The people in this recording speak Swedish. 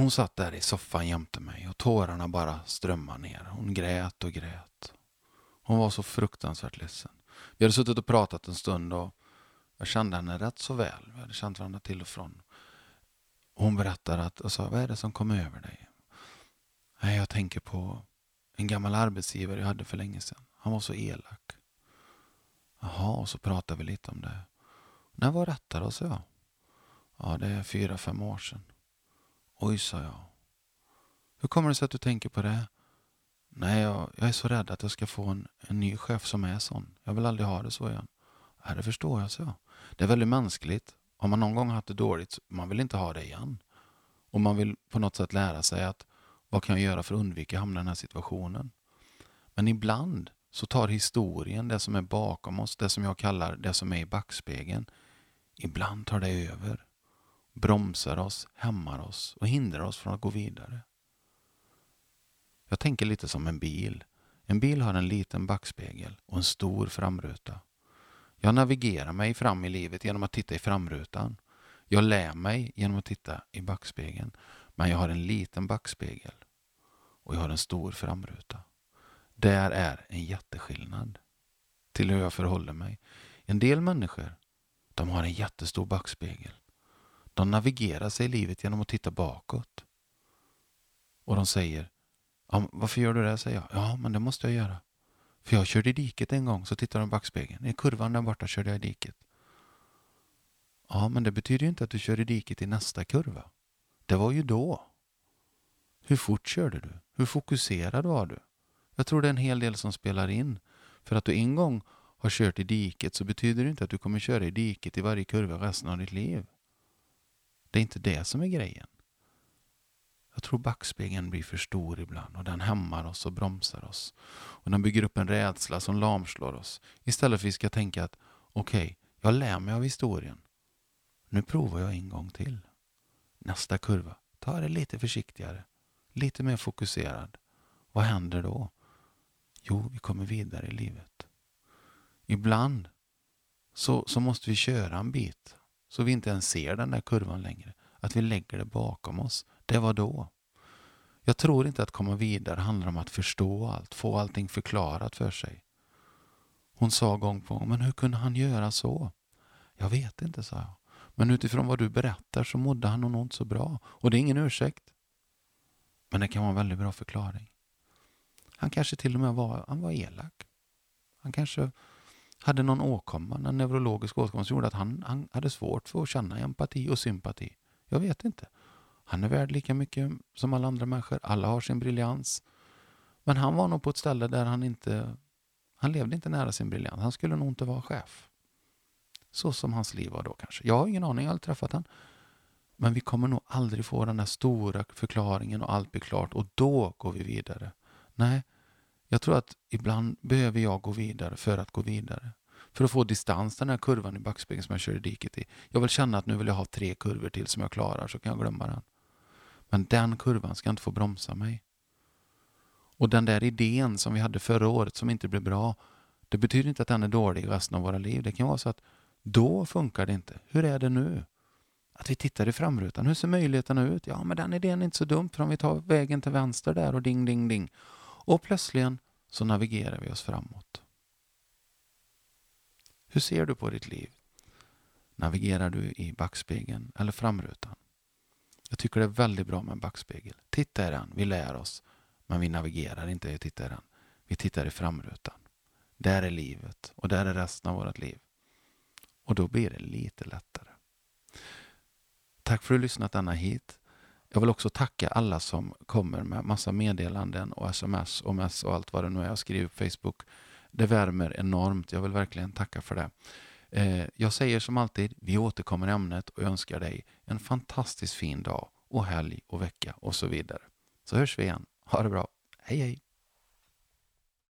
Hon satt där i soffan jämte mig och tårarna bara strömmade ner. Hon grät och grät. Hon var så fruktansvärt ledsen. Vi hade suttit och pratat en stund och jag kände henne rätt så väl. Vi hade känt varandra till och från. Hon berättade att, och sa, vad är det som kom över dig? Nej, jag tänker på en gammal arbetsgivare jag hade för länge sedan. Han var så elak. Jaha, och så pratade vi lite om det. När var detta då, sa jag. Ja, det är fyra, fem år sedan. Oj, sa jag. Hur kommer det sig att du tänker på det? Nej, jag, jag är så rädd att jag ska få en, en ny chef som är sån. Jag vill aldrig ha det så igen. Ja, det förstår jag, så jag. Det är väldigt mänskligt. Om man någon gång haft det dåligt, man vill inte ha det igen. Och man vill på något sätt lära sig att vad kan jag göra för att undvika att hamna i den här situationen? Men ibland så tar historien, det som är bakom oss, det som jag kallar det som är i backspegeln, ibland tar det över. Bromsar oss, hämmar oss och hindrar oss från att gå vidare. Jag tänker lite som en bil. En bil har en liten backspegel och en stor framruta. Jag navigerar mig fram i livet genom att titta i framrutan. Jag lär mig genom att titta i backspegeln. Men jag har en liten backspegel och jag har en stor framruta. Där är en jätteskillnad till hur jag förhåller mig. En del människor de har en jättestor backspegel. De navigerar sig i livet genom att titta bakåt. Och de säger, ja, varför gör du det? säger jag. Ja, men det måste jag göra. För jag körde i diket en gång, så tittar de i backspegeln. I kurvan där borta körde jag i diket. Ja, men det betyder ju inte att du kör i diket i nästa kurva. Det var ju då. Hur fort körde du? Hur fokuserad var du? Jag tror det är en hel del som spelar in. För att du en gång har kört i diket så betyder det inte att du kommer köra i diket i varje kurva resten av ditt liv. Det är inte det som är grejen. Jag tror backspegeln blir för stor ibland och den hämmar oss och bromsar oss. Och den bygger upp en rädsla som lamslår oss. Istället för att vi ska tänka att okej, okay, jag lär mig av historien. Nu provar jag en gång till. Nästa kurva, ta det lite försiktigare. Lite mer fokuserad. Vad händer då? Jo, vi kommer vidare i livet. Ibland så, så måste vi köra en bit så vi inte ens ser den där kurvan längre. Att vi lägger det bakom oss. Det var då. Jag tror inte att komma vidare handlar om att förstå allt, få allting förklarat för sig. Hon sa gång på gång, men hur kunde han göra så? Jag vet inte, sa jag. Men utifrån vad du berättar så mådde han nog inte så bra. Och det är ingen ursäkt. Men det kan vara en väldigt bra förklaring. Han kanske till och med var, han var elak. Han kanske hade någon åkomma, en neurologisk åkomma som gjorde att han, han hade svårt för att känna empati och sympati. Jag vet inte. Han är värd lika mycket som alla andra människor. Alla har sin briljans. Men han var nog på ett ställe där han inte... Han levde inte nära sin briljans. Han skulle nog inte vara chef. Så som hans liv var då kanske. Jag har ingen aning, jag har aldrig träffat honom. Men vi kommer nog aldrig få den där stora förklaringen och allt blir klart och då går vi vidare. Nej, jag tror att ibland behöver jag gå vidare för att gå vidare. För att få distans, den här kurvan i backspegeln som jag kör i diket i. Jag vill känna att nu vill jag ha tre kurvor till som jag klarar så kan jag glömma den. Men den kurvan ska inte få bromsa mig. Och den där idén som vi hade förra året som inte blev bra, det betyder inte att den är dålig resten av våra liv. Det kan vara så att då funkar det inte. Hur är det nu? Att vi tittar i framrutan. Hur ser möjligheterna ut? Ja, men den idén är inte så dum för om vi tar vägen till vänster där och ding, ding, ding. Och plötsligen så navigerar vi oss framåt. Hur ser du på ditt liv? Navigerar du i backspegeln eller framrutan? Jag tycker det är väldigt bra med en backspegel. Titta i den, vi lär oss. Men vi navigerar inte i att titta i den. Vi tittar i framrutan. Där är livet och där är resten av vårt liv. Och då blir det lite lättare. Tack för att du lyssnat denna hit. Jag vill också tacka alla som kommer med massa meddelanden och sms och mess och allt vad det nu är jag skriver på Facebook. Det värmer enormt. Jag vill verkligen tacka för det. Eh, jag säger som alltid, vi återkommer i ämnet och önskar dig en fantastiskt fin dag och helg och vecka och så vidare. Så hörs vi igen. Ha det bra. Hej hej!